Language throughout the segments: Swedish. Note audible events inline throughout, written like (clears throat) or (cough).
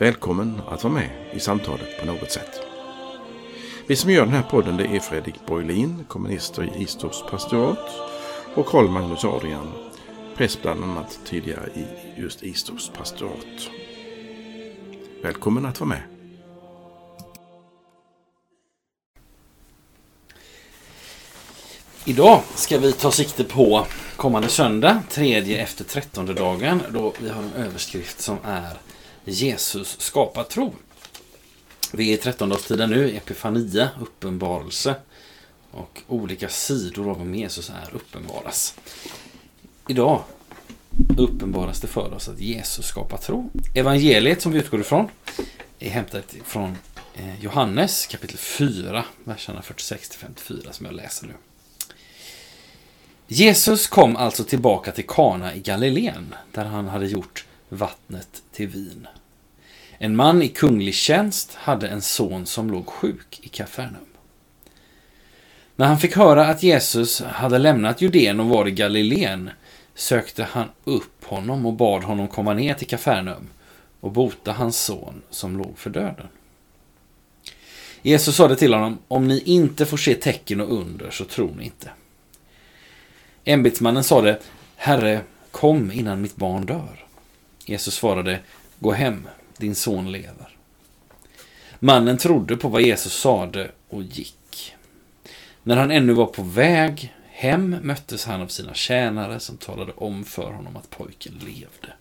Välkommen att vara med i samtalet på något sätt. Vi som gör den här podden det är Fredrik Borglin, kommunister i Istorps pastorat och Karl Magnus Adrian, präst bland annat tidigare i just Istorps pastorat. Välkommen att vara med. Idag ska vi ta sikte på kommande söndag, tredje efter trettonde dagen, då vi har en överskrift som är Jesus skapar tro. Vi är i trettondagstiden nu, Epifania, uppenbarelse och olika sidor av vem Jesus är uppenbaras. Idag uppenbaras det för oss att Jesus skapar tro. Evangeliet som vi utgår ifrån är hämtat från eh, Johannes kapitel 4, verserna 46-54 som jag läser nu. Jesus kom alltså tillbaka till Kana i Galileen, där han hade gjort vattnet till vin. En man i kunglig tjänst hade en son som låg sjuk i Kafarnaum. När han fick höra att Jesus hade lämnat Judeen och var i Galileen sökte han upp honom och bad honom komma ner till Kafarnaum och bota hans son som låg för döden. Jesus sade till honom, om ni inte får se tecken och under så tror ni inte. Ämbetsmannen sade, Herre, kom innan mitt barn dör. Jesus svarade, gå hem, din son lever. Mannen trodde på vad Jesus sade och gick. När han ännu var på väg hem möttes han av sina tjänare som talade om för honom att pojken levde.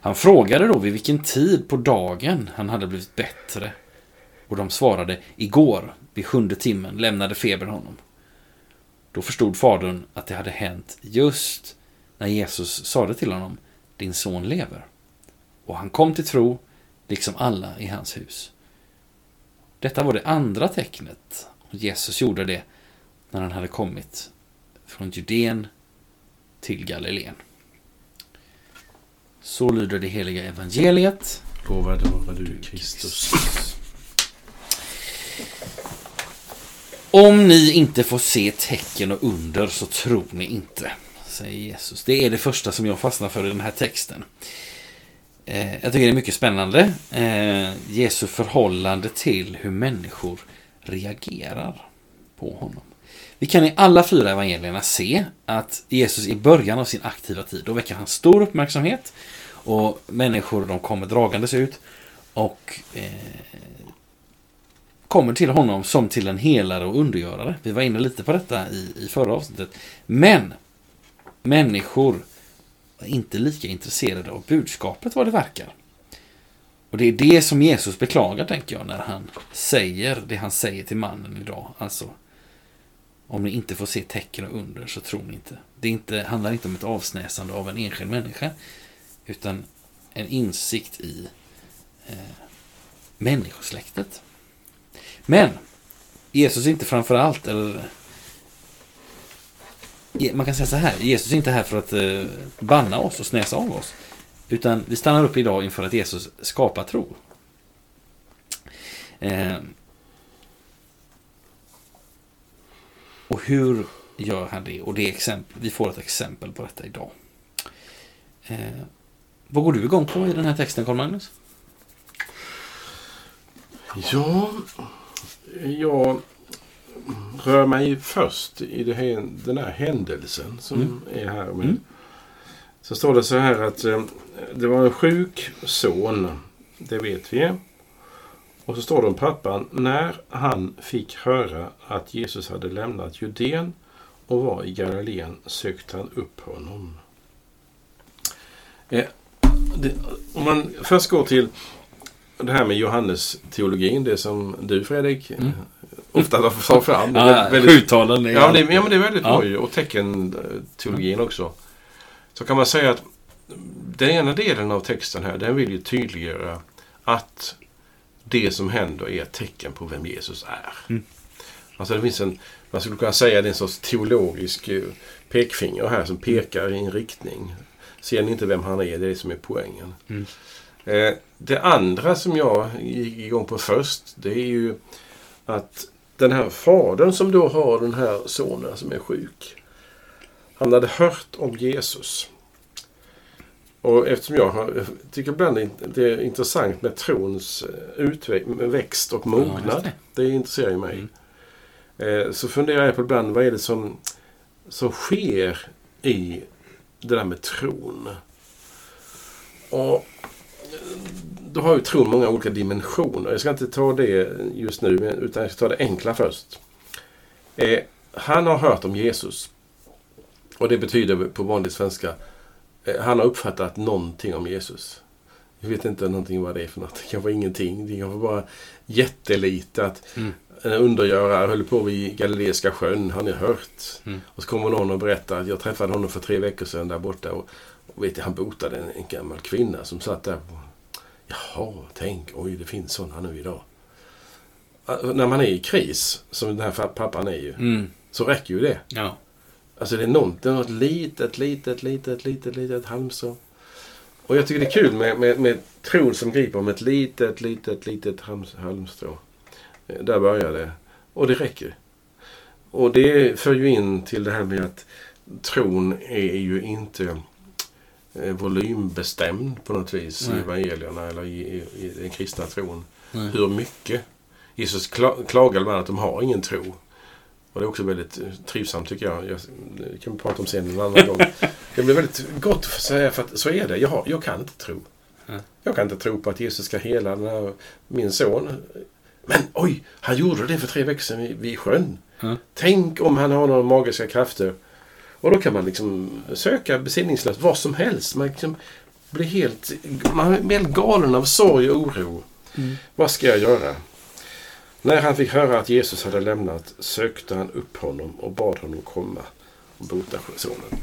Han frågade då vid vilken tid på dagen han hade blivit bättre och de svarade igår vid sjunde timmen lämnade febern honom. Då förstod fadern att det hade hänt just när Jesus sade till honom din son lever. Och han kom till tro, liksom alla i hans hus. Detta var det andra tecknet. Och Jesus gjorde det när han hade kommit från Judeen till Galileen. Så lyder det heliga evangeliet. Lovad vare du Kristus. Om ni inte får se tecken och under så tror ni inte, säger Jesus. Det är det första som jag fastnar för i den här texten. Eh, jag tycker det är mycket spännande. Eh, Jesu förhållande till hur människor reagerar på honom. Vi kan i alla fyra evangelierna se att Jesus i början av sin aktiva tid, då väcker han stor uppmärksamhet och människor de kommer dragandes ut och eh, kommer till honom som till en helare och undergörare. Vi var inne lite på detta i, i förra avsnittet. Men människor är inte lika intresserade av budskapet vad det verkar. Och det är det som Jesus beklagar, tänker jag, när han säger det han säger till mannen idag. Alltså, om ni inte får se tecken och under så tror ni inte. Det inte, handlar inte om ett avsnäsande av en enskild människa, utan en insikt i eh, människosläktet. Men Jesus är inte framför allt, eller man kan säga så här, Jesus är inte här för att eh, banna oss och snäsa av oss. Utan vi stannar upp idag inför att Jesus skapar tro. Eh, och hur gör han det? Och det exempel, vi får ett exempel på detta idag. Eh, vad går du igång på i den här texten, Carl Magnus? Ja, jag rör mig först i det, den här händelsen som mm. är här. Med. Mm. Så står det så här att eh, det var en sjuk son. Det vet vi. Och så står det om pappan. När han fick höra att Jesus hade lämnat Judeen och var i Galileen sökte han upp honom. Eh, det, om man först går till det här med Johannes teologin, det som du Fredrik mm. Ofta tar fram. ja, väldigt, Sjutalen är ja, det, ja, men det är väldigt ja. bra Och teckenteologin mm. också. Så kan man säga att den ena delen av texten här, den vill ju tydliggöra att det som händer är ett tecken på vem Jesus är. Mm. Alltså det finns en, man skulle kunna säga det är en sorts teologisk eh, pekfinger här som pekar i en riktning. Ser ni inte vem han är? Det är det som är poängen. Mm. Eh, det andra som jag gick igång på först, det är ju att den här fadern som då har den här sonen som är sjuk. Han hade hört om Jesus. Och eftersom jag har, tycker ibland det är intressant med trons eh, utväxt och Ja, mognad. just det. intresserar ju mig. Eh, Så funderar jag på ibland vad är det som, som sker i det där med tron. Och då har ju tron många olika dimensioner. Jag ska inte ta det just nu utan jag ska ta det enkla först. Eh, han har hört om Jesus. Och det betyder på vanlig svenska eh, han har uppfattat någonting om Jesus. Jag vet inte någonting vad det är för något. Det kan vara ingenting. Det kan vara bara jättelite. Att Mm. en undergörare höll på vid Galileiska sjön. Har ni hört? Mm. Och så kommer någon och berättar att jag träffade honom för tre veckor sedan där borta. Och, och vet han botade en, en gammal kvinna som satt där. Jaha, tänk, oj det finns sådana nu idag. Alltså, när man är i kris, som den här pappan är ju, Mm. så räcker ju det. Ja. Alltså det är något, det är något litet, litet, litet, litet, litet halmstrå. Och jag tycker det är kul med, med, med tron som griper om ett litet, litet, litet halms- halmstrå. Eh, Där börjar det. Och det räcker. Och det för ju in till det här med att tron är ju inte volymbestämd på något vis Nej. i evangelierna eller i, i, i den kristna tron. Nej. Hur mycket? Jesus kla- klagar bland att de har ingen tro. Och det är också väldigt eh, trivsamt tycker jag. jag det kan vi prata om sen en annan gång. (laughs) Det blir väldigt gott att säga för att så är det. Jag, har, jag kan inte tro. Nej. Jag kan inte tro på att Jesus ska hela den här, min son. Men oj, han gjorde det för tre veckor sedan vid, vid sjön. Tänk om han har några magiska krafter. Och då kan man liksom söka besinningslöst vad som helst. Man liksom blir helt, man blir helt galen av sorg och oro. Mm. Vad ska jag göra? När han fick höra att Jesus hade lämnat sökte han upp honom och bad honom komma och bota sonen.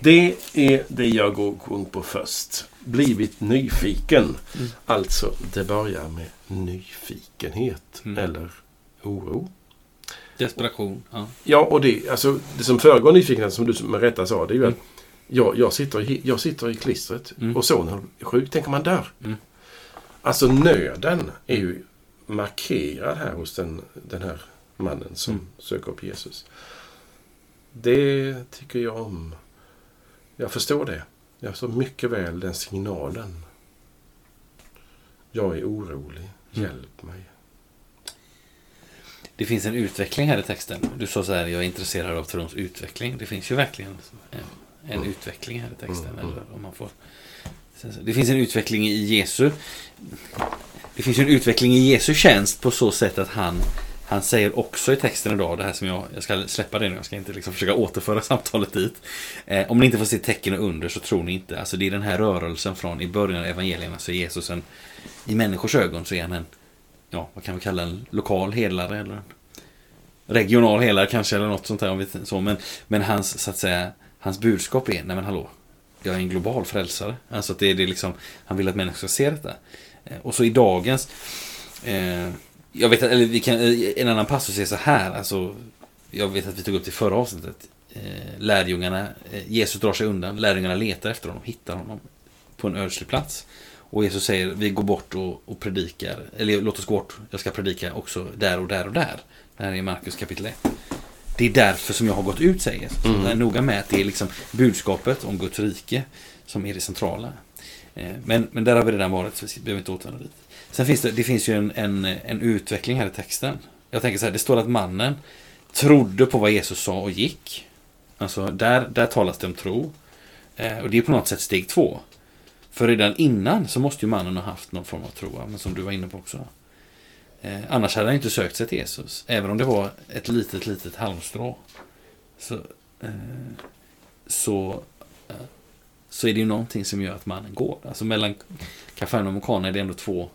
Det är det jag går igång på först. Blivit nyfiken. Mm. Alltså, det börjar med nyfikenhet Mm. eller oro. Desperation. Ja. Ja, och det, alltså, det som föregår nyfikenhet, som du med rätta sa, det är ju att Mm. jag, jag, sitter, i, jag sitter i klistret Mm. och sonen är sjuk. Tänk om han dör. Mm. Alltså nöden är ju markerad här hos den, den här mannen som Mm. söker upp Jesus. Det tycker jag om. Jag förstår det. Jag förstår mycket väl den signalen. Jag är orolig. Mm. Hjälp mig. Det finns en utveckling här i texten. Du sa så här, jag är intresserad av trons utveckling. Det finns ju verkligen en, en Mm. utveckling här i texten. Mm, mm. Eller om man får... Det finns en utveckling i Jesu... Det finns ju en utveckling i Jesu tjänst på så sätt att han, han säger också i texten idag, det här som jag, jag ska släppa det nu, jag ska inte liksom försöka återföra (laughs) samtalet dit. Eh, om ni inte får se tecken och under så tror ni inte. Alltså det är den här rörelsen från i början av evangelierna så är Jesus en, i människors ögon så är han en, ja vad kan vi kalla en lokal helare eller en regional helare kanske eller något sånt där. Om vi, så. Men, men hans, så att säga, hans budskap är, nej men hallå, jag är en global frälsare. Alltså att det är det liksom, han vill att människor ska se detta. Eh, och så i dagens, eh, jag vet att, eller vi kan, eh, en annan passus är så här, alltså, jag vet att vi tog upp det i förra avsnittet. Eh, lärjungarna, eh, Jesus drar sig undan, lärjungarna letar efter honom, hittar honom på en ödslig plats. Och Jesus säger, vi går bort och, och predikar, eller låt oss gå bort, jag ska predika också där och där och där. Det här är Markus kapitel 1. Det är därför som jag har gått ut, säger Jesus. Mm. Jag är noga med att det är liksom budskapet om Guds rike som är det centrala. Eh, Men, men där har vi redan varit, så vi behöver inte återvända dit. Sen finns det, det finns ju en, en, en utveckling här i texten. Jag tänker så här, det står att mannen trodde på vad Jesus sa och gick. Alltså, där, där talas det om tro. Eh, och det är på något sätt steg två. För redan innan så måste ju mannen ha haft någon form av tro, men som du var inne på också. Eh, annars hade han inte sökt sig till Jesus, även om det var ett litet, litet halmstrå. Så, eh, så, eh, så är det ju någonting som gör att mannen går. Alltså mellan Kafarnaum och Kana är det ändå två...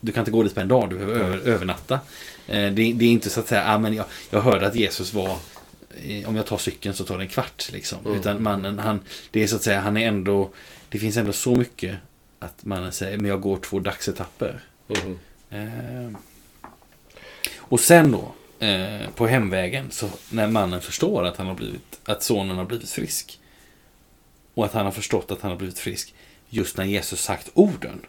Du kan inte gå dit på en dag, du behöver över, övernatta. Det, det är inte så att säga, ah, men jag, jag hörde att Jesus var... Om jag tar cykeln så tar det en kvart. Liksom. Mm. Utan mannen, han, det är så att säga, han är ändå... Det finns ändå så mycket att mannen säger, men jag går två dagsetapper. Mhm. Eh, och sen då, eh, på hemvägen, så när mannen förstår att, han har blivit, att sonen har blivit frisk. Och att han har förstått att han har blivit frisk just när Jesus sagt orden.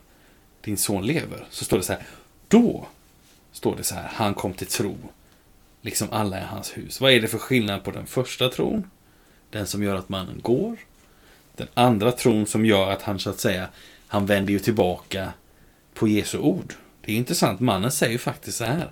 Din son lever. Så står det så här. Då står det så här. Han kom till tro. Liksom alla i hans hus. Vad är det för skillnad på den första tron? Den som gör att mannen går. Den andra tron som gör att han så att säga. Han vänder ju tillbaka på Jesu ord. Det är intressant. Mannen säger ju faktiskt så här.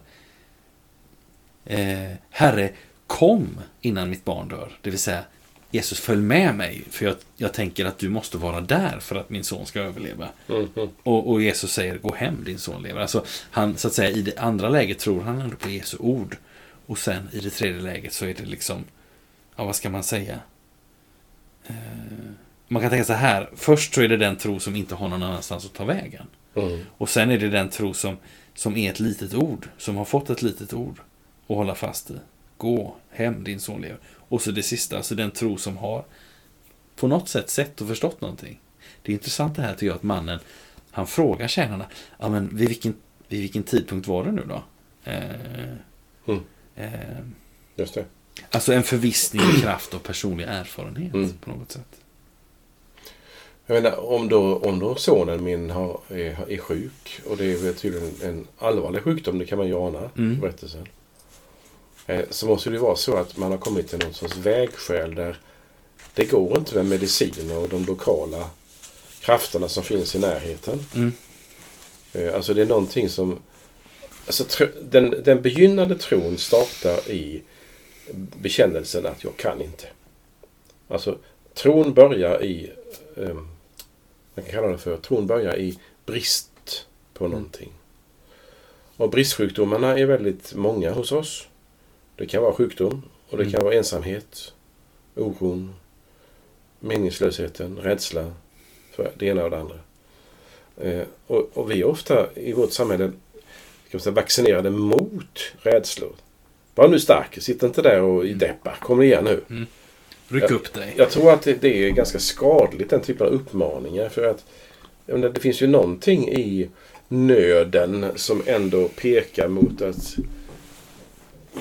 Eh, Herre, kom innan mitt barn dör. Det vill säga, Jesus följ med mig. För jag, jag tänker att du måste vara där för att min son ska överleva. Mhm. Och, och Jesus säger, gå hem, din son lever. Alltså, han, så att säga, i det andra läget tror han ändå på Jesu ord. Och sen i det tredje läget så är det liksom, ja vad ska man säga? Eh, man kan tänka så här, först så är det den tro som inte har någon annanstans att ta vägen. Mm. Och sen är det den tro som, som är ett litet ord, som har fått ett litet ord att hålla fast i. Gå hem, din son lever. Och så det sista, alltså den tro som har på något sätt sett och förstått någonting. Det är intressant det här tycker jag att mannen, han frågar tjänarna, ja men vid vilken, vid vilken tidpunkt var det nu då? Eh, Mm. eh, Just det. alltså en förvissning i kraft av personlig erfarenhet Mm. på något sätt. Jag menar, om då, om då sonen min har, är, är sjuk och det är tydligen en allvarlig sjukdom, det kan man ju ana Mm. berättelsen. Eh, så måste det vara så att man har kommit till någon sorts vägskäl där det går inte med medicin och de lokala krafterna som finns i närheten. Mm. Eh, Alltså det är någonting som... Alltså tro, den, den begynnande tron startar i bekännelsen att jag kan inte. Alltså tron börjar i... Eh, man kan kalla det för tron börjar i brist på någonting. Och bristsjukdomarna är väldigt många hos oss. Det kan vara sjukdom och det kan Mm. vara ensamhet, oron, meningslösheten, rädsla för det ena och det andra. Eh, och, och vi är ofta i vårt samhälle ska man säga, vaccinerade mot rädslor. Var nu stark, sitt inte där och i deppa. Kom igen nu. Ryck Ja. upp dig. Jag tror att det, det är ganska skadligt den typen av uppmaningar. För att jag menar, det finns ju någonting i nöden som ändå pekar mot att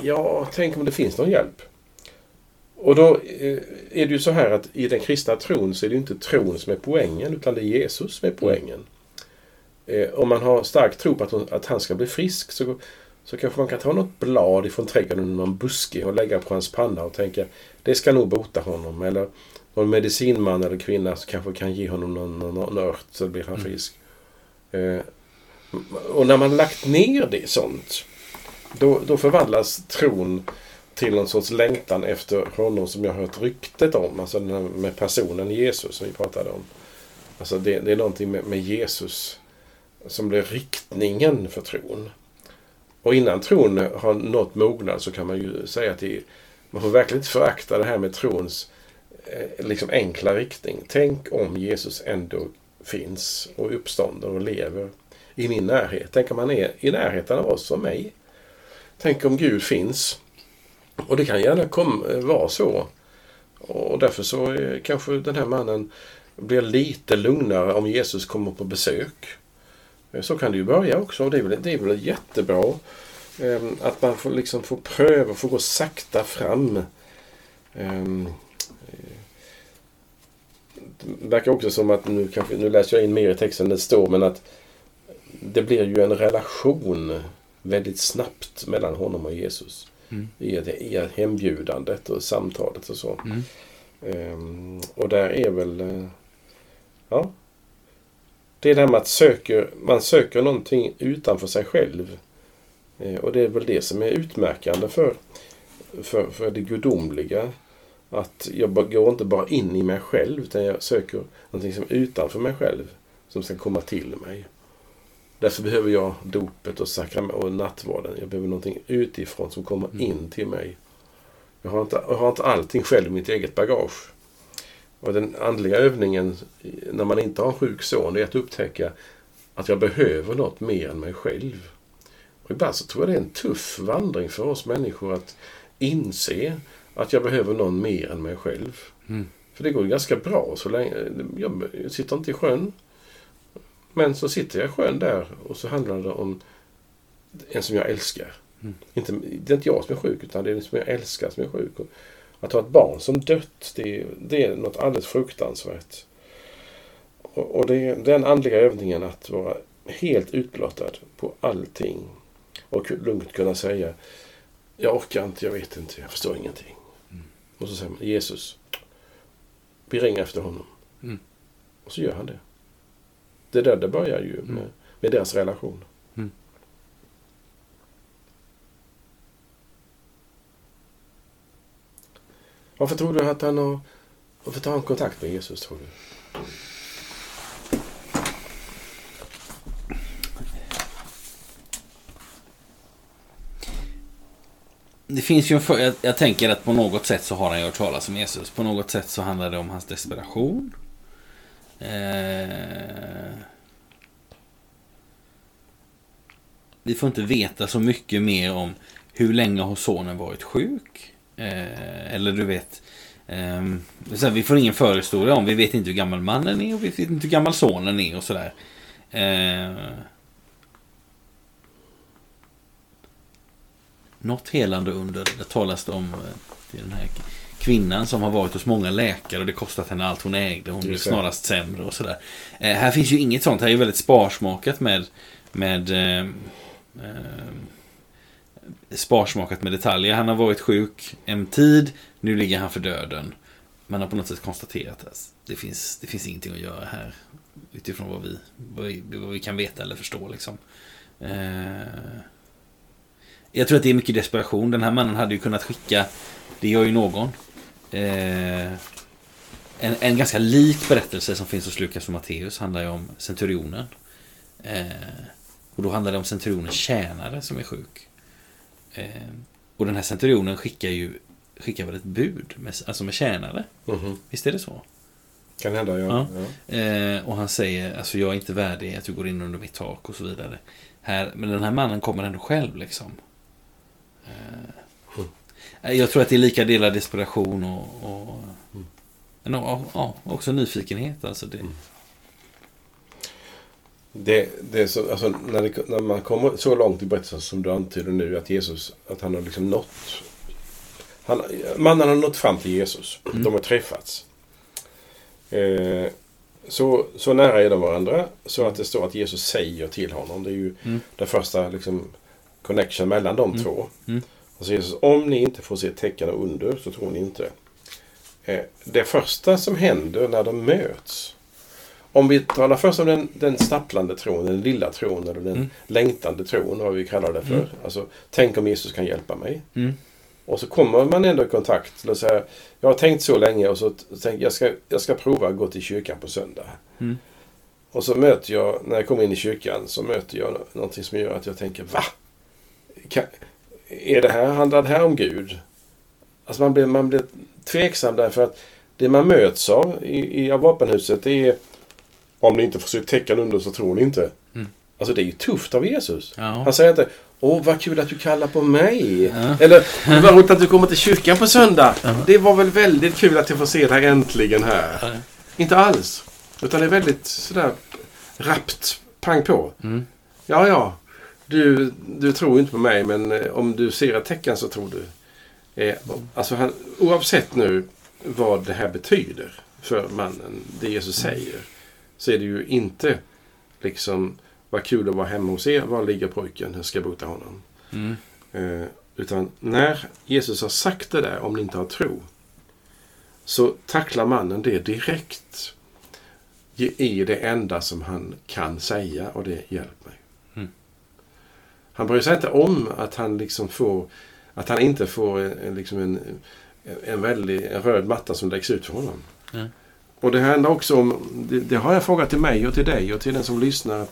ja, tänk om det finns någon hjälp. Och då eh, är det ju så här att i den kristna tron så är det inte tron som är poängen utan det är Jesus som är poängen. Eh, om man har stark tro på att, hon, att han ska bli frisk så, så kanske man kan ta något blad ifrån trädgården, någon buske och lägga på hans panna och tänka det ska nog bota honom. Eller någon medicinman eller kvinna som kanske kan ge honom någon, någon, någon ört så blir han frisk. Eh, och när man lagt ner det sånt då, då förvandlas tron till någon sorts längtan efter honom som jag har hört ryktet om. Alltså den här med personen Jesus som vi pratade om. Alltså det, det är någonting med, med Jesus som blir riktningen för tron. Och innan tron har nått mognad så kan man ju säga att man får verkligen inte förakta det här med trons eh, liksom enkla riktning. Tänk om Jesus ändå finns och uppstånder och lever i min närhet. Tänk om han är i närheten av oss och mig. Tänk om Gud finns. Och det kan gärna kom, eh, vara så. Och därför så eh, kanske den här mannen blir lite lugnare om Jesus kommer på besök. Eh, Så kan det ju börja också. Och det är väl, det är väl jättebra. eh, Att man får, liksom får pröva, får gå sakta fram. Ehm, eh, Det verkar också som att, nu, kanske, nu läser jag in mer i texten än det står, men att det blir ju en relation väldigt snabbt mellan honom och Jesus. Mm. I, det, I hembjudandet och samtalet och så. Mm. Ehm, och där är väl... eh, ja. Det är det här med att söker, man söker någonting utanför sig själv. Eh, och det är väl det som är utmärkande för, för, för det gudomliga. Att jag går inte bara in i mig själv utan jag söker någonting som är utanför mig själv. Som ska komma till mig. Därför behöver jag dopet och, sakram- och nattvarden. Jag behöver någonting utifrån som kommer Mm. in till mig. Jag har, inte, jag har inte allting själv i mitt eget bagage. Och den andliga övningen när man inte har en sjuk son är att upptäcka att jag behöver något mer än mig själv. Och ibland så tror jag det är en tuff vandring för oss människor att inse att jag behöver någon mer än mig själv. Mm. För det går ganska bra så länge. Jag sitter inte i sjön. Men så sitter jag i sjön där och så handlar det om en som jag älskar. Mm. Inte, det är inte jag som är sjuk, utan det är den som jag älskar som är sjuk. Att ha ett barn som dött, det, är- det är något alldeles fruktansvärt. Och, och det är den andliga övningen att vara helt utblottad på allting. Och lugnt kunna säga Jag orkar inte, jag vet inte, jag förstår ingenting. Mm. Och så säger man Jesus, vi ringer efter honom. Mm. Och så gör han det. Det är där det börjar ju med, med deras relation. Mm. Varför tror du att han har... Varför tar han kontakt med Jesus, tror du? Det finns ju en för, jag, jag tänker att på något sätt så har han ju hört talas om Jesus. På något sätt så handlar det om hans desperation. Eh, vi får inte veta så mycket mer om hur länge har sonen varit sjuk. Eh, eller du vet. Eh, så här, vi får ingen förhistoria om. Vi vet inte hur gammal mannen är och vi vet inte hur gammal sonen är och sådär. Eh, något helande under. Det talas det om eh, den här kvinnan som har varit hos många läkare och det kostat henne allt hon ägde. Hon blev snarast sämre och sådär. Eh, här finns ju inget sånt. Här är ju väldigt sparsmakat med, med eh, eh, sparsmakat med detaljer. Han har varit sjuk en tid. Nu ligger han för döden. Man har på något sätt konstaterat att det finns, det finns ingenting att göra här. Utifrån vad vi, vad vi, vad vi kan veta eller förstå. Liksom. Eh, jag tror att det är mycket desperation. Den här mannen hade ju kunnat skicka, det gör ju någon, eh, en, en ganska lik berättelse som finns hos Lukas och Matteus handlar ju om centurionen. Eh, och då handlar det om centurionens tjänare som är sjuk. Eh, och den här centurionen skickar ju skickar väl ett bud, med, alltså med tjänare. Mhm. Visst är det så? Kan hända, ja. Ja. Eh, och han säger, alltså jag är inte värdig att du går in under mitt tak och så vidare. Här, men den här mannen kommer ändå själv liksom. Eh, jag tror att det är lika delar desperation och, och men, ja, ja, också nyfikenhet. Alltså det, Det, det är så, alltså, när, det, när man kommer så långt i berättelsen som du antyder nu att Jesus, att han har liksom nått han, mannen har nått fram till Jesus. Mm. De har träffats. Eh, så, så nära är de varandra så att det står att Jesus säger till honom. Det är ju Mm. den första liksom, connection mellan de Mm. två. Mm. Och så Jesus, om ni inte får se tecken och under så tror ni inte. Eh, det första som händer när de möts. Om vi talar först om den, den stapplande tron, den lilla tron eller den Mm. längtande tron, vad vi kallar det för. Mm. Alltså, tänk om Jesus kan hjälpa mig. mm, Och så kommer man ändå i kontakt. Låt säga, jag har tänkt så länge och så tänker jag ska, jag ska prova att gå till kyrkan på söndag. Mm. Och så möter jag, när jag kommer in i kyrkan, så möter jag nå- någonting som gör att jag tänker, va? Kan, är det här, handlar det här om Gud? Alltså man blir, man blir tveksam därför att det man möts av i, i av vapenhuset det är om ni inte får se tecken under så tror ni inte. Mm. Alltså det är ju tufft av Jesus. ja. Han säger inte Åh, vad kul att du kallar på mig. Ja. Eller, vad roligt att du kommer till kyrkan på söndag. Ja. Det var väl väldigt kul att jag får se dig äntligen här. Inte alls. Utan det är väldigt sådär rappt, pang på. Mm. Ja, ja. Du, du tror inte på mig, men eh, om du ser ett tecken så tror du. Eh, alltså han, oavsett nu vad det här betyder för mannen, det Jesus säger, så är det ju inte liksom vad kul att vara hemma hos er, var ligger pojken, hur ska bota honom? Mm. Eh, utan när Jesus har sagt det där, om ni inte har tro, så tacklar mannen det direkt ge- i det enda som han kan säga och det är hjälp mig. Mm. Han bryr sig inte om att han liksom får att han inte får en, en, liksom en, en väldig en röd matta som läggs ut för honom. Mm. Och det handlar också om, det, det har jag frågat till mig och till dig och till den som lyssnar.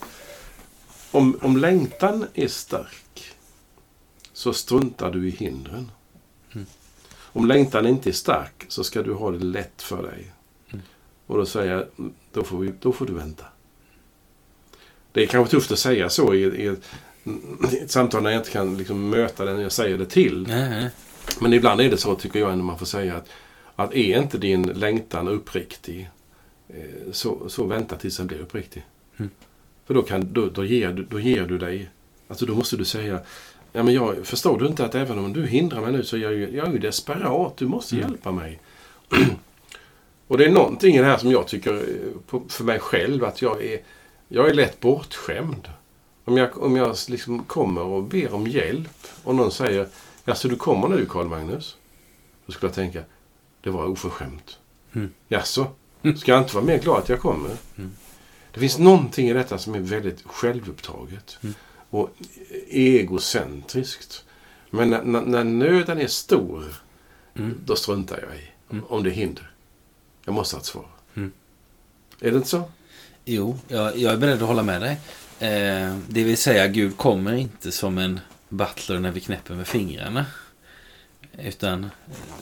Om, om längtan är stark så struntar du i hindren. Mm. Om längtan inte är stark så ska du ha det lätt för dig. Mm. Och då säger jag, då får, vi, då får du vänta. Det är kanske tufft att säga så i, i, ett, i ett samtal när jag inte kan liksom möta den jag säger det till. Nej. Men ibland är det så tycker jag ändå man får säga att, att är inte din längtan uppriktig eh, så, så vänta tills den blir uppriktig. Mm. För då, kan, då, då, ger, då ger du dig Alltså då måste du säga, ja men jag, förstår du inte att även om du hindrar mig nu så är jag ju, jag är ju desperat. Du måste Mm. hjälpa mig. (clears throat) och det är någonting i det här som jag tycker eh, för mig själv att jag är, jag är lätt bortskämd. Om jag, om jag liksom kommer och ber om hjälp och någon säger, ja så du kommer nu Karl Magnus? Då skulle jag tänka, det var oförskämt. Mm. Jaså? Ska jag inte vara mer glad att jag kommer? Mm. Det finns någonting i detta som är väldigt självupptaget. Mm. Och egocentriskt. Men när, när, när nöden är stor, Mm. då struntar jag i. Mm. Om det är hinder. Jag måste ha ett svar. Mm. Är det inte så? Jo, jag, jag är beredd att hålla med dig. Eh, det vill säga, Gud kommer inte som en butler när vi knäpper med fingrarna. Utan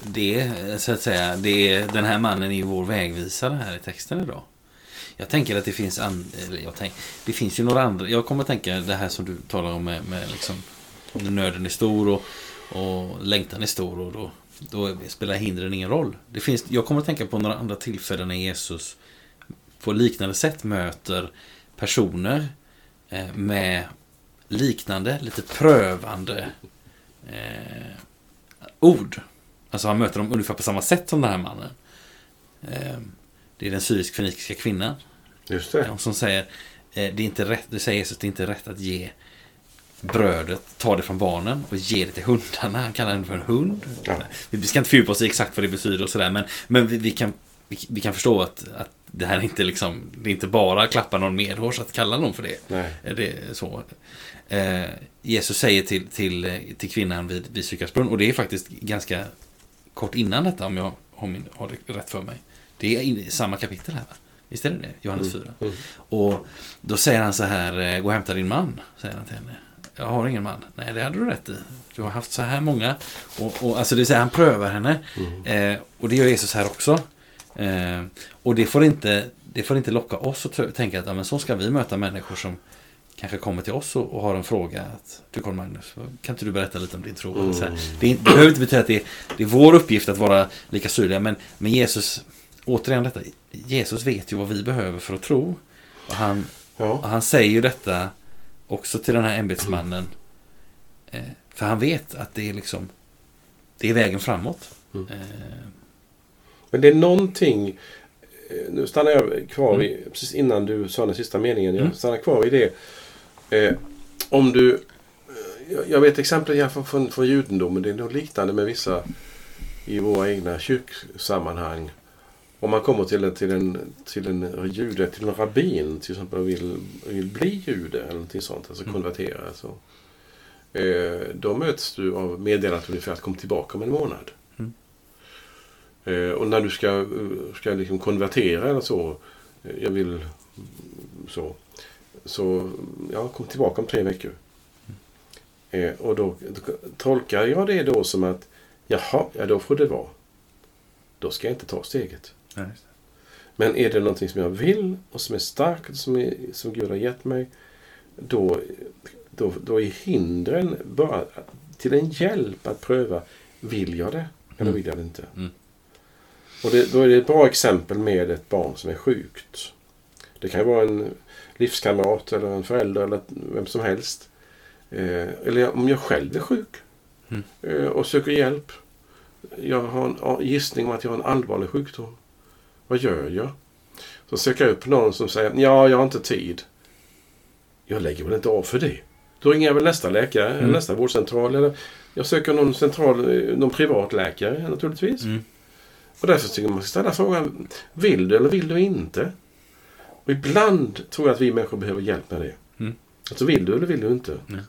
det, så att säga, det är, den här mannen är ju vår vägvisare här i texten idag. Jag tänker att det finns, an, jag tänk, det finns ju några andra. Jag kommer att tänka det här som du talar om med, med liksom, när nöden är stor och, och längtan är stor. Och då, då spelar hindren ingen roll. Det finns, jag kommer att tänka på några andra tillfällen när Jesus på liknande sätt möter personer eh, med liknande, lite prövande eh, ord. Alltså han möter dem ungefär på samma sätt som den här mannen. Eh, det är den syrisk-fenikiska kvinnan Just det. som säger eh, det är inte rätt, det säger Jesus, det är inte rätt att ge brödet, ta det från barnen och ge det till hundarna. Han kallar den för en hund. Ja. Vi ska inte fördjupa oss i exakt vad det betyder och sådär, men, men vi, vi, kan, vi, vi kan förstå att, att det här är inte liksom, det är inte bara klappa någon medhårs att kalla någon för det. Nej. Det är så. Eh, Jesus säger till, till, eh, till kvinnan vid, vid Sykarsbrunn, och det är faktiskt ganska kort innan detta, om jag har, min, har det rätt för mig. Det är i samma kapitel här, va? Visst är det det? Johannes 4. Mm. Och då säger han så här, eh, gå och hämta din man, säger han till henne. Jag har ingen man. Nej, det hade du rätt i. Du har haft så här många. Och, och, alltså det vill säga, han prövar henne. Mm. Eh, och det gör Jesus här också. Eh, och det får, inte, det får inte locka oss att tänka att ja, men så ska vi möta människor som kanske kommer till oss och, och har en fråga. Att, du Carl Magnus, kan inte du berätta lite om din tro? Mm. Så här, det, det behöver inte betyda att det är, det är vår uppgift att vara lika syrliga. Men, men Jesus, återigen detta. Jesus vet ju vad vi behöver för att tro. Och han, och Ja. han säger ju detta också till den här ämbetsmannen. Eh, för han vet att det är liksom det är vägen framåt. Mm. Eh, Men det är någonting... eh, Nu stannar jag kvar i, precis innan du sa den sista meningen. Jag Mm. stannar kvar i det. Eh, om du... eh, Jag, jag vet exempel här från, från, judendomen. Det är något liknande med vissa i våra egna kyrksammanhang. Om man kommer till en, till en, till en jude, till en rabbin till exempel vill, vill bli jude eller någonting sånt, alltså Mm. konvertera. Så. Eh, då möts du av meddelandet ungefär att kom tillbaka om en månad. Mm. Eh, och när du ska, eh, ska liksom konvertera eller så, eh, jag vill mm, så, så ja, kom tillbaka om tre veckor. Eh, och då, då tolkar jag det då som att jaha, ja då får det vara. Då ska jag inte ta steget. nej. Men är det någonting som jag vill och som är starkt som, är, som Gud har gett mig, då, då, då är hindren bara till en hjälp att pröva, vill jag det eller Mm. vill jag det inte? Mm. Och det, då är det ett bra exempel med ett barn som är sjukt. Det kan vara en livskamrat eller en förälder eller vem som helst. Eh, eller om jag själv är sjuk Mm. eh, och söker hjälp. Jag har en gissning om att jag har en allvarlig sjukdom. Vad gör jag? Så söker jag upp någon som säger ja, jag har inte tid. Jag lägger väl inte av för det. Då ringer jag väl nästa läkare, Mm. nästa vårdcentral. Eller jag söker någon central, eh, någon privat läkare naturligtvis. Mm. Och därför tycker jag man ska ställa frågan, vill du eller vill du inte? Och ibland tror jag att vi människor behöver hjälp med det. Mm. Alltså vill du eller vill du inte? Nej.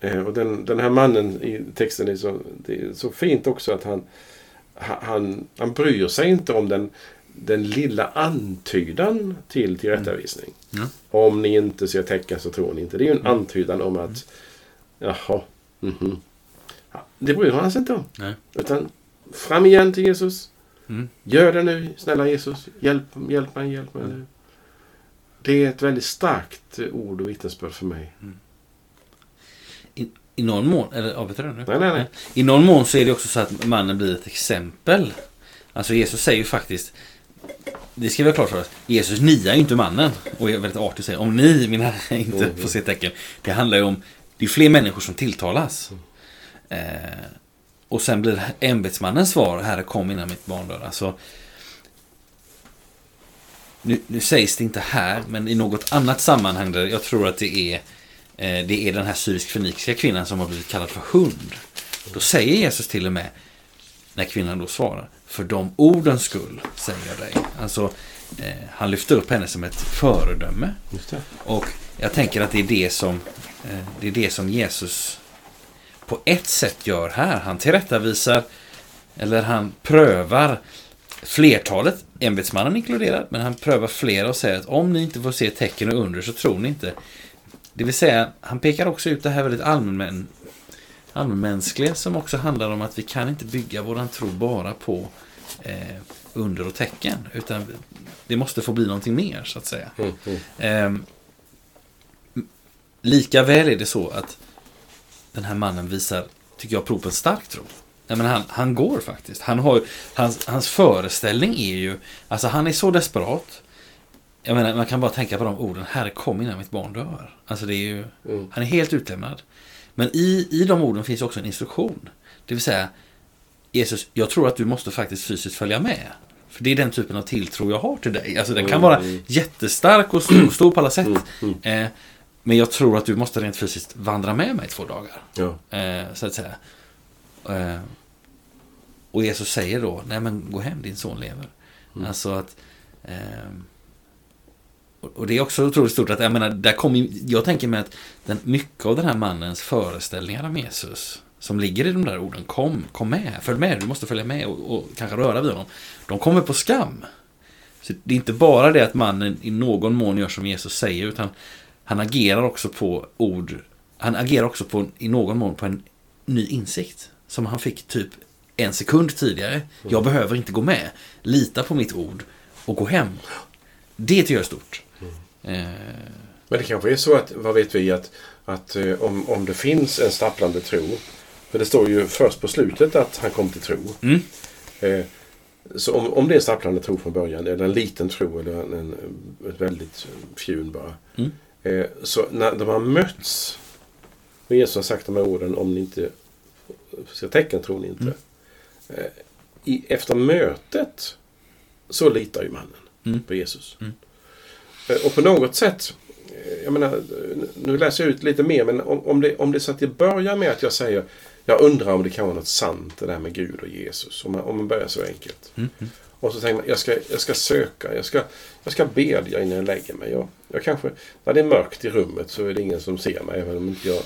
Eh, och den, den här mannen i texten är så, det är så fint också att han, ha- han, han bryr sig inte om den, den lilla antydan till tillrättavisning. Mm. Om ni inte ser tecken så tror ni inte. Det är ju en Mm. antydan om att jaha, mhm. Ja, Det bryr han sig inte om. Nej. Utan fram igen till Jesus. Mm. Gör det nu, snälla Jesus. Hjälp, hjälp mig, hjälp mig Mm. nu. Det är ett väldigt starkt eh, ord och vittnesbörd för mig. I någon mån, eller avbryter du nu? Nej, nej, nej. I någon mån så är det också så att mannen blir ett exempel. Alltså Jesus säger ju faktiskt det ska vi ha klart för oss. Jesus niar ju inte mannen. Och är väldigt artig säger om ni, mina (laughs) inte Mm. får se tecken. Det handlar ju om, det är fler människor som tilltalas. Eh, och sen blir ämbetsmannens svar, Herre kom innan mitt barn dör. Alltså, nu, nu sägs det inte här, men i något annat sammanhang där jag tror att det är eh, det är den här syrisk-feniciska kvinnan som har blivit kallad för hund. Då säger Jesus till och med, när kvinnan då svarar, för de ordens skull säger jag dig. Alltså, eh, han lyfter upp henne som ett föredöme. Och jag tänker att det är det som, eh, det är det som Jesus på ett sätt gör här. Han tillrättavisar, eller han prövar flertalet, ämbetsmannen inkluderad, men han prövar flera och säger att om ni inte får se tecken och under så tror ni inte. Det vill säga, han pekar också ut det här väldigt allmän, allmänmänskliga som också handlar om att vi kan inte bygga våran tro bara på eh, under och tecken, utan det måste få bli någonting mer så att säga. Mm, mm. Ehm, lika väl är det så att den här mannen visar, tycker jag, prov på en stark tro. Nej, men han, han går faktiskt. Han har, hans, hans föreställning är ju, alltså han är så desperat. Jag menar, man kan bara tänka på de orden, Herre kom innan mitt barn dör. Alltså det är ju, Mm. han är helt utlämnad. Men i, i de orden finns också en instruktion. Det vill säga, Jesus, jag tror att du måste faktiskt fysiskt följa med. För det är den typen av tilltro jag har till dig. Alltså den kan Mm. vara jättestark och stor, stor på alla sätt. Mm, mm. Eh, men jag tror att du måste rent fysiskt vandra med mig två dagar. Ja. Eh, så att säga. Eh, och Jesus säger då, nej men gå hem, din son lever. Mm. Alltså att... ehm, och det är också otroligt stort att, jag menar, där ju- jag tänker mig att den, mycket av den här mannens föreställningar om Jesus, som ligger i de där orden, kom, kom med, följ med, du måste följa med och, och kanske röra vid honom. De kommer på skam. Så det är inte bara det att mannen i någon mån gör som Jesus säger, utan han agerar också på ord, han agerar också på, i någon mån på en ny insikt. Som han fick typ en sekund tidigare. Jag behöver inte gå med. Lita på mitt ord och gå hem. Det tycker jag är stort. Eh, Men det kanske är så att, vad vet vi, att, att eh, om, om det finns en stapplande tro. För det står ju först på slutet att han kom till tro. Mm. Eh, så om, om det är stapplande tro från början, eller en liten tro, eller en, en, ett väldigt fjun bara. Mm. Eh, så när de har mötts, och Jesus har sagt de här orden, om ni inte ser tecken tror ni inte. Mm. Eh, i, efter mötet så litar ju mannen Mm. på Jesus. Mm. Eh, Och på något sätt, jag menar, nu läser jag ut lite mer, men om, om, det, om det så att det börjar med att jag säger jag undrar om det kan vara något sant det där med Gud och Jesus. Om man, om man börjar så enkelt. Och så tänker man, jag ska, jag ska söka, jag ska, jag ska bedja innan jag lägger mig. Jag, jag kanske, när det är mörkt i rummet så är det ingen som ser mig. Även om inte jag,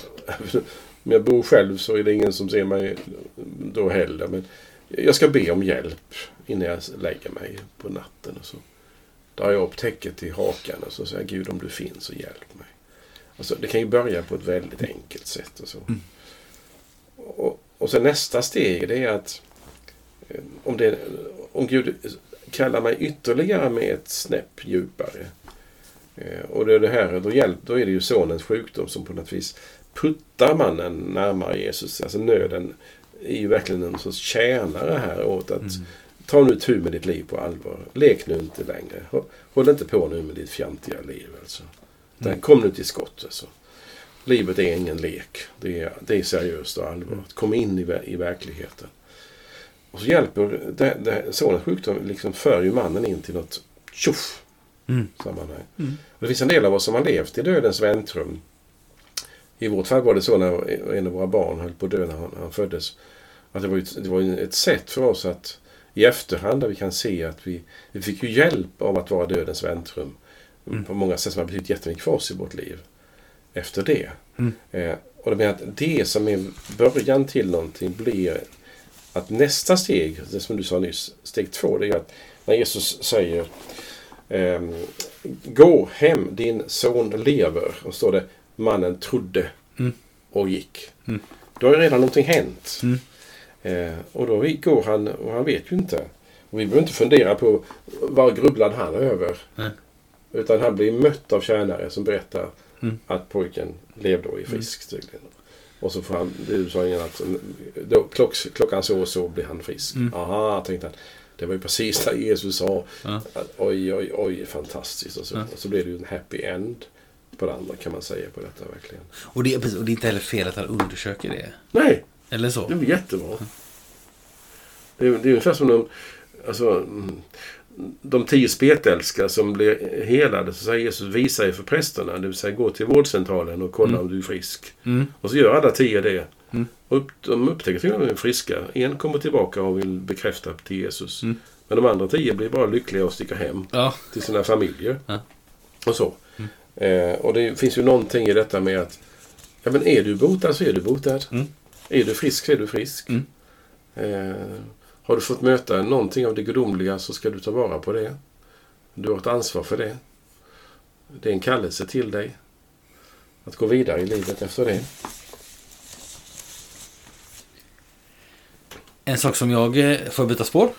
(laughs) om jag bor själv så är det ingen som ser mig då heller. Men jag ska be om hjälp innan jag lägger mig på natten. Och så drar jag upp täcket i hakan och så säger jag, Gud om du finns så hjälp mig. Alltså, det kan ju börja på ett väldigt enkelt sätt. Och, så. Mm. och, och sen nästa steg det är att eh, om, det, om Gud kallar mig ytterligare med ett snäpp djupare. Eh, Och det är det här, då, hjälp, då är det ju sonens sjukdom som på något vis puttar mannen närmare Jesus. Alltså nöden är ju verkligen en sorts tjänare här åt att mm. ta nu tur med ditt liv på allvar. Lek nu inte längre. Hå- Håll inte på nu med ditt fjantiga liv. Alltså. Mm. Kom nu till skott. Alltså. Livet är ingen lek. Det är, det är seriöst och allvarligt. Kom in i, i verkligheten. Och så hjälper det, det, sonens sjukdom liksom för ju mannen in till något tjoff Mm. sammanhang. Mm. Och det finns en del av oss som har levt i dödens väntrum. I vårt fall var det så när en av våra barn höll på att dö när han, han föddes. Att det var, ett, det var ett sätt för oss att i efterhand där vi kan se att vi, vi fick ju hjälp av att vara dödens väntrum. Mm. På många sätt som har betytt jättemycket för oss i vårt liv. Efter det. Mm. Eh, och det menar att det som är början till någonting blir att nästa steg, det som du sa nyss, steg två, det är att när Jesus säger ehm, Gå hem, din son lever. Och står det mannen trodde Mm. och gick. Mm. Då har ju redan någonting hänt. Mm. Eh, och då går han och han vet ju inte. Och vi behöver inte fundera på vad grubblade han över. Nej. Utan han blir mött av tjänare som berättar Mm. att pojken levde och är frisk tydligen. Och så får han, innan att då, klock, klockan så och så blir han frisk. Mm. Aha, tänkte han. Det var ju precis när Jesus sa Ja. oj, oj, oj, fantastiskt. Och så, Ja. och så blev det ju en happy end på det andra kan man säga på detta verkligen. Och det, är, och det är inte heller fel att han undersöker det. Nej, Eller så. det var jättebra. Det är, det är ungefär som de, alltså, mm, de tio spetälskare som blir helade. Så säger Jesus, visa er för prästerna. Det vill säga gå till vårdcentralen och kolla Mm. om du är frisk. Mm. Och så gör alla tio det. Mm. Och de upptäcker till och med att de är friska. En kommer tillbaka och vill bekräfta till Jesus. Mm. Men de andra tio blir bara lyckliga och sticker hem Ja. till sina familjer. Ja. Och så. Eh, och det finns ju någonting i detta med att ja, men är du botad så är du botad. Mm. Är du frisk så är du frisk. Mm. Eh, har du fått möta någonting av det gudomliga så ska du ta vara på det. Du har ett ansvar för det. Det är en kallelse till dig. Att gå vidare i livet efter det. En sak som jag eh, får byta spår.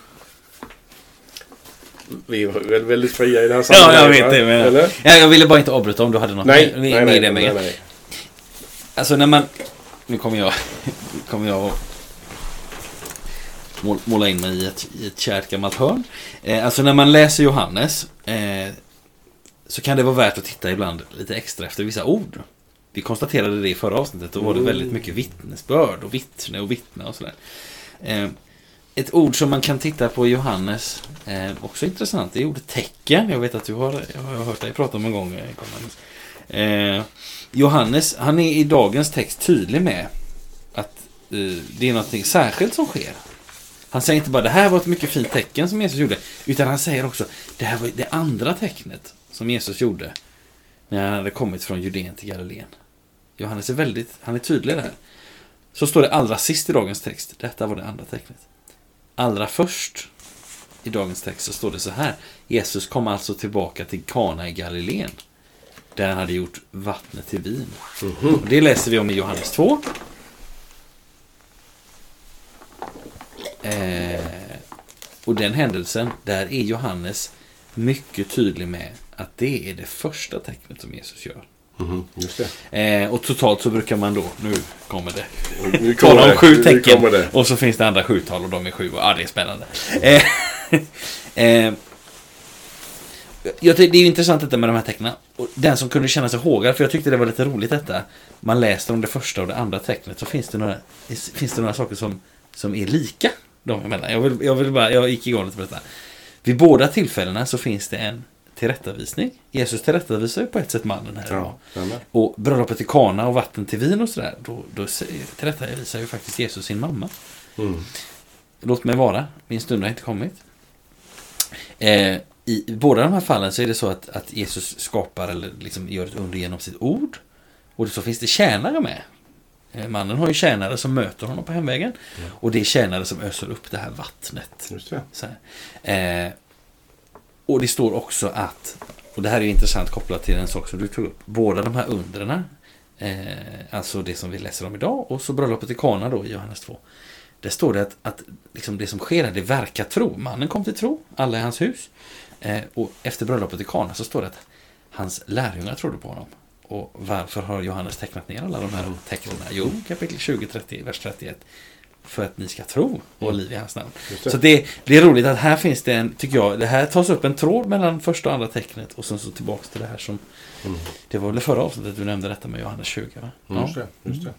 Vi är väl väldigt fria i det här Ja, sammanhanget. jag vet det. Men... Eller? Ja, jag ville bara inte avbryta om du hade något Nej, med, nej, med nej, det. nej, Med. nej. Alltså när man... Nu kommer jag, kommer jag måla in mig i ett, i ett kärt gammalt hörn. Eh, alltså när man läser Johannes eh, så kan det vara värt att titta ibland lite extra efter vissa ord. Vi konstaterade det i förra avsnittet. Då var det Mm. väldigt mycket vittnesbörd och vittne och vittne och sådär. Eh, ett ord som man kan titta på i Johannes, eh, också intressant, det är ordet tecken. Jag vet att du har, jag har hört dig prata om en gång. eh, Johannes. Eh, Johannes, han är i dagens text tydlig med att eh, det är något särskilt som sker. Han säger inte bara det här var ett mycket fint tecken som Jesus gjorde, utan han säger också det här var det andra tecknet som Jesus gjorde när han hade kommit från Judeen till Galileen. Johannes är väldigt, han är tydlig där. Så står det allra sist i dagens text, detta var det andra tecknet. Allra först i dagens text så står det så här. Jesus kom alltså tillbaka till Kana i Galileen. Där han hade gjort vattnet till vin. Och det läser vi om i Johannes 2. Eh, och den händelsen, där är Johannes mycket tydlig med att det är det första tecknet som Jesus gör. Mhm, just det. Eh, och totalt så brukar man då, nu kommer det, Nu kommer tala om sju tecken. Och så finns det andra sjutal och de är sju. Och, det är spännande. Eh, (laughs) eh, jag det är ju intressant detta med de här tecknen. Och den som kunde känna sig hågad, för jag tyckte det var lite roligt detta. Man läste om det första och det andra tecknet så finns det några, finns det några saker som, som är lika de emellan. Jag, vill, jag, vill bara, jag gick igång lite på detta. Vid båda tillfällena så finns det en tillrättavisning. Jesus tillrättavisar ju på ett sätt mannen här idag. Ja. Och bröllopet i Kana och vatten till vin och sådär. Då, då tillrättavisar ju faktiskt Jesus sin mamma. Mm. Låt mig vara, min stund har inte kommit. Eh, I i båda de här fallen så är det så att, att Jesus skapar eller liksom gör ett under genom sitt ord. Och så finns det tjänare med. Eh, mannen har ju tjänare som möter honom på hemvägen. Och det är tjänare som öser upp det här vattnet. Just det. Eh, och det står också att, och det här är intressant kopplat till en sak som du tog upp, båda de här undrena, eh, alltså det som vi läser om idag och så bröllopet i Kana då i Johannes 2. Där står det att, att liksom det som sker här, det verkar tro. Mannen kom till tro, alla i hans hus. Eh, och efter bröllopet i Kana så står det att hans lärjungar trodde på honom. Och varför har Johannes tecknat ner alla de här tecknen? Jo, kapitel 20, 30, vers 31. För att ni ska tro och ha liv i hans namn. Det. Så det, det är roligt att här finns det en, tycker jag, det här tas upp en tråd mellan första och andra tecknet och sen så tillbaks till det här som, Mm. det var väl förra avsnittet du nämnde detta med Johannes 20 va? Mm, Just det. Just det.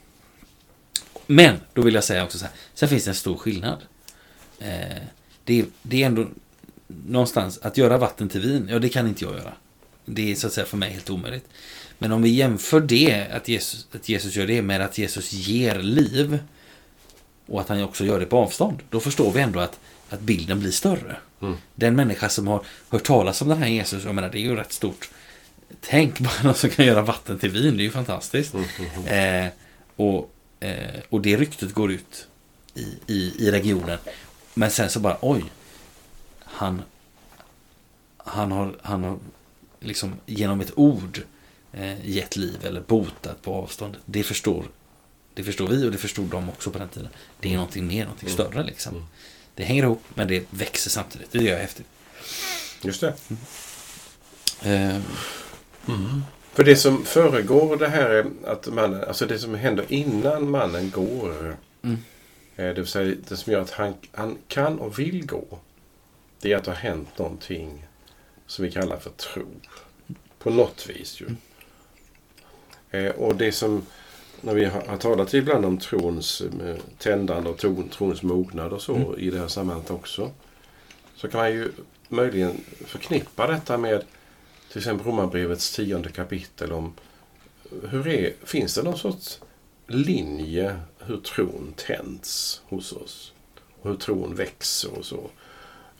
Men, då vill jag säga också så här, sen finns det en stor skillnad. Eh, det, är- det är ändå någonstans, att göra vatten till vin, ja det kan inte jag göra. Det är så att säga för mig helt omöjligt. Men om vi jämför det, att Jesus, att Jesus gör det med att Jesus ger liv och att han också gör det på avstånd, då förstår vi ändå att, att bilden blir större. Mm. Den människa som har hört talas om den här Jesus, jag menar det är ju rätt stort. Tänk bara någon som kan göra vatten till vin, det är ju fantastiskt. Mm, mm, mm. Eh, och, eh, och det ryktet går ut i, i, i regionen. Men sen så bara, oj. Han, han har, han har liksom genom ett ord gett liv eller botat på avstånd. Det förstår, det förstår vi och det förstod de också på den tiden. Det är någonting mer, någonting Mm. större liksom. Mm. Det hänger ihop, men det växer samtidigt. Det jag häftigt. Just det. Eh, För det som föregår det här är att mannen, alltså det som händer innan mannen går. Mm. eh, Det vill säga det som gör att han, han kan och vill gå. det är att det har hänt någonting som vi kallar för tro. På något vis ju. Eh, och det som, när vi har, talat ibland om trons eh, tändande och tron, trons mognad och så Mm. i det här sammanhanget också. Så kan man ju möjligen förknippa detta med till exempel Romarbrevets tionde kapitel om hur är, finns det någon sorts linje hur tron tänds hos oss? Och hur tron växer och så.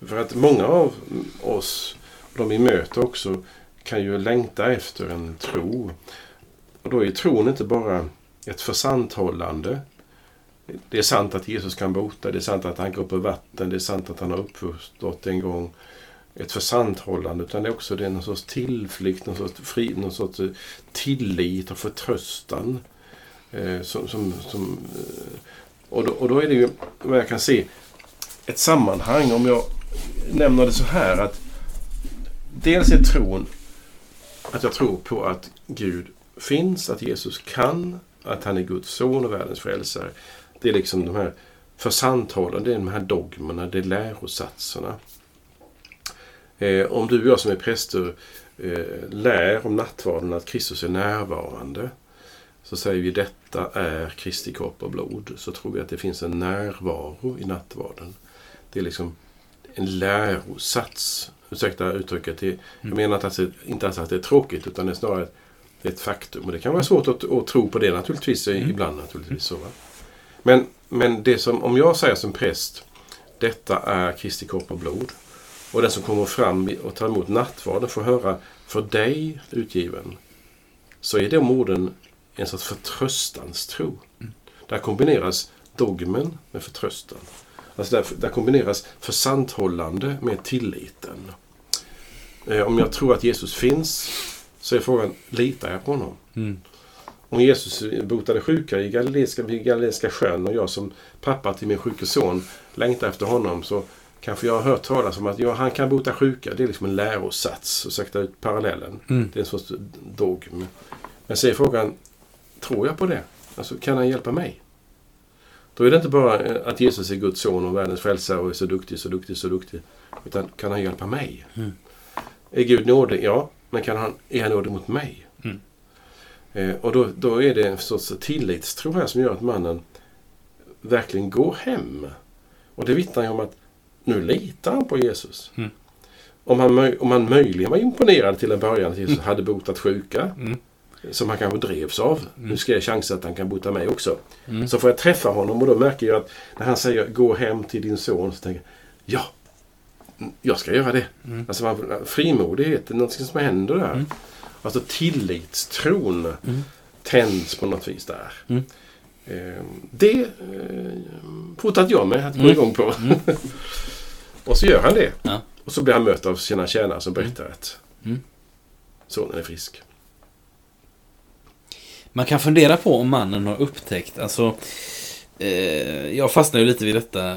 För att många av oss, och de vi möter också, kan ju längta efter en tro. Och då är tron inte bara ett försanthållande. Det är sant att Jesus kan bota, det är sant att han går på vatten, det är sant att han har uppstått en gång. Ett försanthållande, utan det är också det är någon sorts tillflykt, någon sorts, fri, någon sorts eh, tillit och förtröstan. Eh, som, som, som, eh, och, då, och då är det ju, vad jag kan se, ett sammanhang. Om jag nämner det så här att dels är tron att jag tror på att Gud finns, att Jesus kan, att han är Guds son och världens frälsare. Det är liksom de här försanthållen, det är de här dogmerna, det är lärosatserna. Eh, om du och jag som är präster eh, lär om nattvarden att Kristus är närvarande så säger vi detta är Kristi kropp och blod. Så tror vi att det finns en närvaro i nattvarden. Det är liksom en lärosats. Ursäkta uttrycket. Det, jag menar inte, alls att det är tråkigt utan det är snarare att det är ett faktum. Och det kan vara svårt att, att tro på det naturligtvis. Ibland naturligtvis. Så, va? Men, men det som, om jag säger som präst detta är Kristi kropp och blod. Och den som kommer fram och tar emot nattvarden får höra för dig utgiven. Så är de orden en sorts förtröstanstro. Där kombineras dogmen med förtröstan. Alltså där, där kombineras försanthållande med tilliten. Eh, om jag tror att Jesus finns så är frågan, litar jag på honom? Mm. Om Jesus botade sjuka i Galileiska, vid Galileiska sjön och jag som pappa till min sjuke son längtar efter honom så kanske jag har hört talas om att ja, han kan bota sjuka. Det är liksom en lärosats. Ursäkta ut parallellen. Mm. Det är en sorts dogm. Men så är frågan, tror jag på det? Alltså, kan han hjälpa mig? Då är det inte bara eh, att Jesus är Guds son och världens frälsare och är så duktig, så duktig, så duktig. Utan kan han hjälpa mig? Mm. Är Gud nådig? Ja. Men kan han, är han nådig mot mig? Mm. Eh, och då, då är det en sorts tillitstro här som gör att mannen verkligen går hem. Och det vittnar ju om att nu litar han på Jesus. Mm. Om, han, om han möjligen var imponerad till en början att Jesus hade botat sjuka, Mm. som han kanske drevs av. Nu ska jag chansa att han kan bota mig också. Mm. Så får jag träffa honom och då märker jag att när han säger gå hem till din son så tänker jag ja, jag ska göra det. Mm. Alltså man, frimodighet, är något som händer där. Mm. Alltså tillitstron Mm. tänds på något vis där. Mm. Eh, det eh, fotade jag med att gå Mm. igång på. Mm. (laughs) och så gör han det. Ja. Och så blir han mött av sina tjänare som berättar att Mm. sonen är frisk. Man kan fundera på om mannen har upptäckt, alltså eh, Jag fastnar ju lite vid detta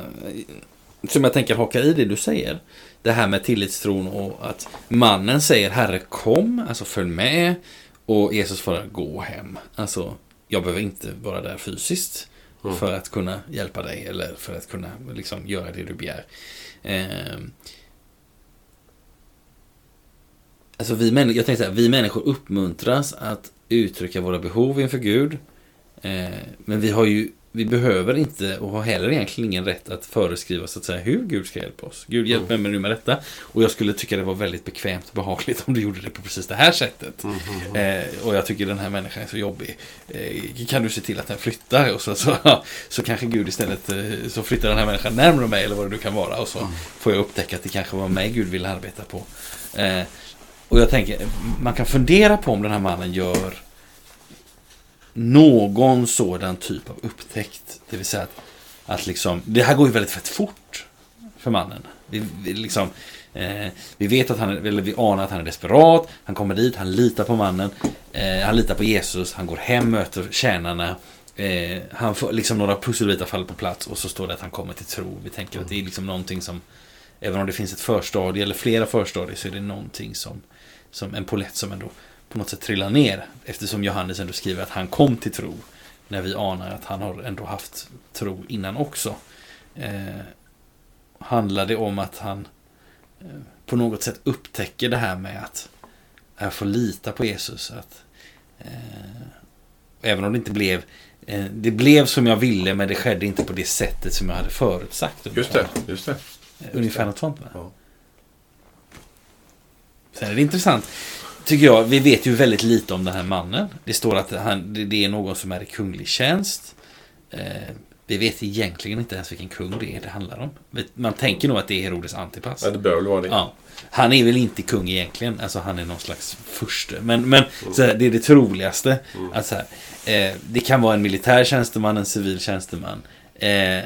Som jag tänker hakar i det du säger Det här med tillitstron och att mannen säger Herre kom, alltså följ med Och Jesus får gå hem Alltså jag behöver inte vara där fysiskt Mm. För att kunna hjälpa dig eller för att kunna liksom göra det du begär eh, Alltså vi jag tänkte så här, vi människor uppmuntras att uttrycka våra behov inför Gud. Eh, men vi har ju, vi behöver inte och har heller egentligen ingen rätt att föreskriva så att säga hur Gud ska hjälpa oss. Gud hjälp mig nu med detta. Och jag skulle tycka det var väldigt bekvämt och behagligt om du gjorde det på precis det här sättet. Eh, och jag tycker den här människan är så jobbig. Eh, kan du se till att den flyttar? Och så, så, (laughs) så kanske Gud istället eh, så flyttar den här människan närmare mig eller vad det nu kan vara. Och så får jag upptäcka att det kanske var mig Gud ville arbeta på. Eh, och jag tänker, man kan fundera på om den här mannen gör någon sådan typ av upptäckt. Det vill säga att, att liksom, det här går ju väldigt, väldigt fort för mannen. Vi, vi, liksom, eh, vi vet att han eller vi anar att han är desperat. Han kommer dit, han litar på mannen. Eh, han litar på Jesus, han går hem, möter tjänarna. Eh, han får liksom några pusselbitar faller på plats och så står det att han kommer till tro. Vi tänker att det är liksom någonting som Även om det finns ett förstadie eller flera förstadier så är det någonting som, som en polett som ändå på något sätt trillar ner. Eftersom Johannes ändå skriver att han kom till tro. När vi anar att han har ändå haft tro innan också. Eh, handlar det om att han eh, på något sätt upptäcker det här med att jag får lita på Jesus. Att, eh, även om det inte blev eh, det blev som jag ville men det skedde inte på det sättet som jag hade förutsagt. Just det, just det. Ungefär något sånt va? Ja. Sen är det intressant, tycker jag, vi vet ju väldigt lite om den här mannen. Det står att han, det är någon som är i kunglig tjänst. Eh, vi vet egentligen inte ens vilken kung det är det handlar om. Man tänker nog att det är Herodes Antipas. Ja, det bör väl vara det. Ja. Han är väl inte kung egentligen, alltså han är någon slags furste. Men, men så här, det är det troligaste. Att så här, eh, det kan vara en militär tjänsteman, en civil tjänsteman. Eh,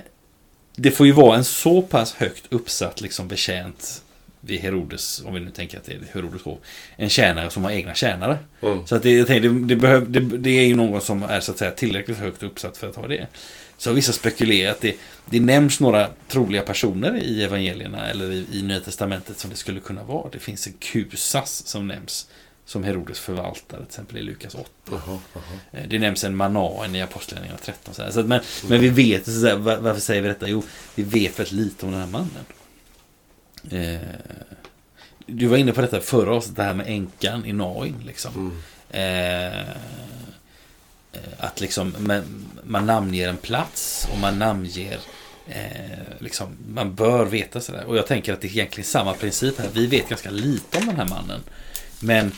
det får ju vara en så pass högt uppsatt liksom betjänt vid Herodes, om vi nu tänker att det är Herodes hov, en tjänare som har egna tjänare. Mm. Så att det, tänker, det, det, behöv, det, det är ju någon som är så att säga tillräckligt högt uppsatt för att ha det. Så vissa spekulerat att det, det nämns några troliga personer i evangelierna eller i, i Nya Testamentet som det skulle kunna vara. Det finns en Kusas som nämns som Herodes förvaltare, till exempel i Lukas 8. Jaha, jaha. Eh, Det nämns en manaen i Apostlagärningarna 13. Så här. Så att, men, men vi vet, så här, var- varför säger vi detta? Jo, vi vet väldigt lite om den här mannen. Eh, du var inne på detta förra avsnittet, det här med änkan i Nain. Liksom. Mm. Eh, eh, att liksom man, man namnger en plats och man namnger eh, liksom, man bör veta sådär. Och jag tänker att det är egentligen samma princip här. Vi vet ganska lite om den här mannen. Men,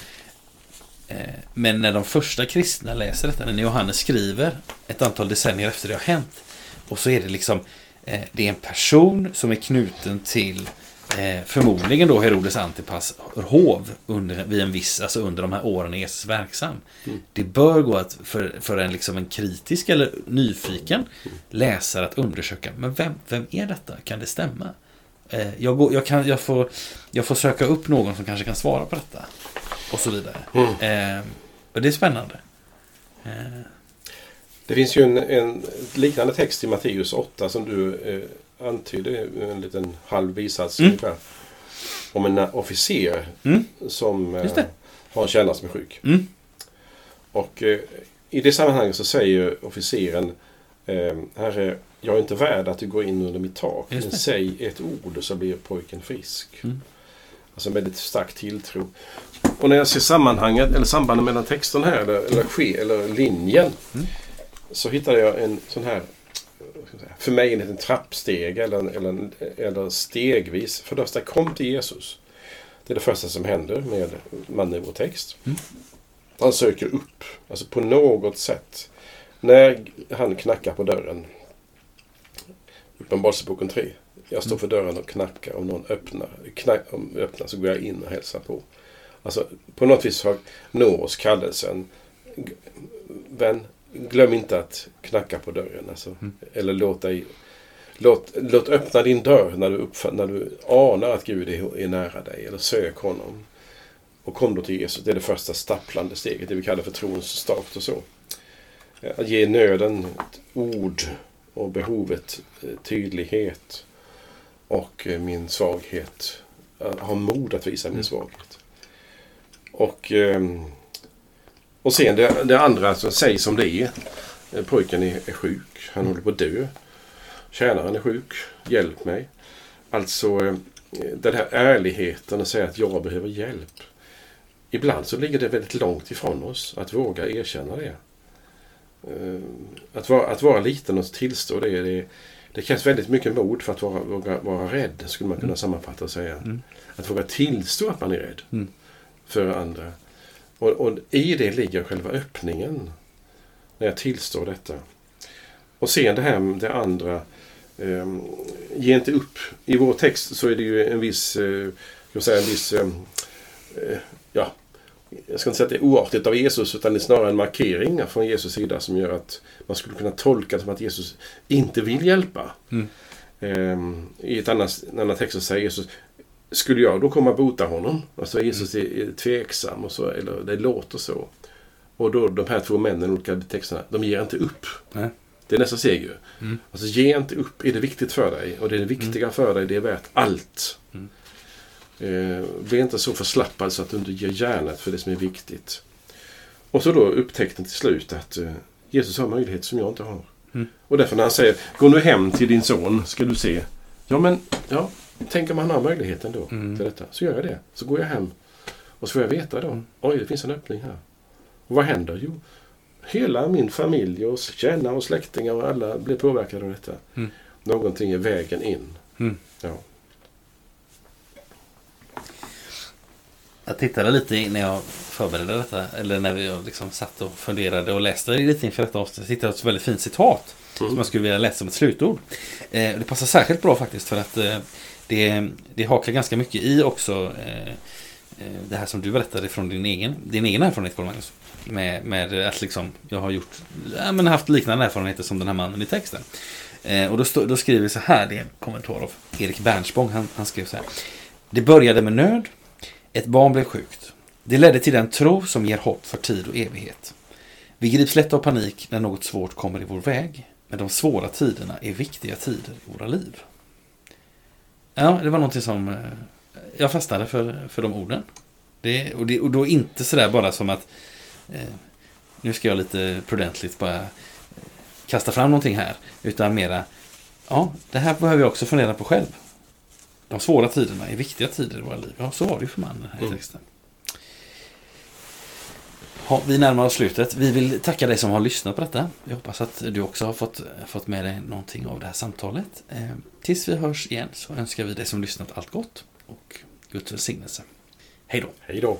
eh, men när de första kristna läser detta, när Johannes skriver ett antal decennier efter det har hänt. Och så är det liksom, eh, det är en person som är knuten till eh, förmodligen då Herodes Antipas hov under, vid en viss, alltså under de här åren är Jesus verksam. Det bör gå att för, för en, liksom en kritisk eller nyfiken läsare att undersöka, men vem, vem är detta? Kan det stämma? Eh, jag, går, jag, kan, jag, får, jag får söka upp någon som kanske kan svara på detta. Och så vidare. Eh, och det är spännande. Eh, Det finns ju en, en liknande text i Matteus 8 som du eh, antydde, en liten halv bisats Mm. ungefär. Om en officer Mm. som eh, har en tjänare som är sjuk. Mm. Och eh, i det sammanhanget så säger officeren eh, Herre, jag är inte värd att du går in under mitt tak. Men säg ett ord så blir pojken frisk. Mm. Alltså en väldigt stark tilltro. Och när jag ser sammanhanget, eller sambandet mellan texten här, eller, eller, ske, eller linjen. Mm. Så hittade jag en sån här, vad ska jag säga, för mig en liten trappsteg eller, eller, eller stegvis. För det första, kom till Jesus. Det är det första som händer med mannen i vår text. Mm. Han söker upp, alltså på något sätt. När han knackar på dörren. Uppenbarelseboken 3. Jag står för dörren och knackar. Om någon öppnar, knack, om öppnar så går jag in och hälsar på. Alltså på något vis har, når oss kallelsen. Vän, glöm inte att knacka på dörren. Alltså, Eller låt dig Låt, låt öppna din dörr när du, uppfatt, när du anar att Gud är, är nära dig. Eller sök honom. Och kom då till Jesus. Det är det första stapplande steget. Det vi kallar för trons start och så. Att ge nöden ett ord och behovet eh, tydlighet. Och eh, min svaghet. Ha mod att visa min svaghet. Och, ehm, och sen det, det andra, som sägs som det är. Eh, Pojken är, är sjuk. Han håller på att dö. Tjänaren är sjuk. Hjälp mig. Alltså eh, den här ärligheten att säga att jag behöver hjälp. Ibland så ligger det väldigt långt ifrån oss att våga erkänna det. Eh, Att vara, att vara liten och tillstå det, det, det krävs väldigt mycket mod för att vara, våga vara rädd, skulle man kunna sammanfatta och säga. Mm. Att våga tillstå att man är rädd Mm. för andra. Och, och i det ligger själva öppningen. När jag tillstår detta. Och sen det här med det andra. Eh, ge inte upp. I vår text så är det ju en viss, eh, ska jag säga, en viss eh, eh, ja, jag ska inte säga att det är oartigt av Jesus utan det är snarare en markering från Jesus sida som gör att man skulle kunna tolka det som att Jesus inte vill hjälpa. Mm. Ehm, I ett annat, en annan text så säger Jesus Skulle jag då komma och bota honom? Alltså Jesus är, är tveksam och så, eller det låter så. Och då de här två männen olika texterna, de ger inte upp. Nej. Det är nästa steg ju. Mm. Alltså ge inte upp. Är det viktigt för dig och det är det viktiga för dig, det är värt allt. Mm. Eh, bli inte så förslappad så att du inte ger järnet för det som är viktigt. Och så då upptäckten till slut att eh, Jesus har möjligheter som jag inte har. Mm. Och därför när han säger Gå nu hem till din son ska du se. Ja men, ja. Tänk om man har möjligheten då Mm. till detta. Så gör jag det. Så går jag hem och så får jag veta då. Oj, det finns en öppning här. Och vad händer? Jo, hela min familj och känna och släktingar och alla blir påverkade av detta. Mm. Någonting är vägen in. Mm. Ja. Jag tittade lite när jag förberedde detta, eller när vi liksom satt och funderade och läste lite inför detta avsnitt. Jag hittade ett väldigt fint citat Mm. som jag skulle vilja läsa som ett slutord. Eh, det passar särskilt bra faktiskt för att eh, det, det hakar ganska mycket i också eh, eh, det här som du berättade från din egen, din egen erfarenhet, Carl Magnus. Med, med att liksom, jag har gjort, ja, men haft liknande erfarenheter som den här mannen i texten. Eh, och då, stå, då skriver vi så här, det är en kommentar av Erik Bernspång, han, han skrev så här. Det började med nöd, ett barn blev sjukt. Det ledde till den tro som ger hopp för tid och evighet. Vi grips lätt av panik när något svårt kommer i vår väg. Men de svåra tiderna är viktiga tider i våra liv. Ja, det var någonting som eh, jag fastnade för, för de orden. Det, och, det, och då inte sådär bara som att eh, nu ska jag lite prudentligt bara eh, kasta fram någonting här. Utan mera, ja, det här behöver jag också fundera på själv. De svåra tiderna är viktiga tider i våra liv. Ja, så var det ju för mannen här i Mm. Ja, vi närmar oss slutet. Vi vill tacka dig som har lyssnat på detta. Vi hoppas att du också har fått, fått med dig någonting av det här samtalet. Eh, tills vi hörs igen så önskar vi dig som lyssnat allt gott och Guds välsignelse. Hej då! Hej då.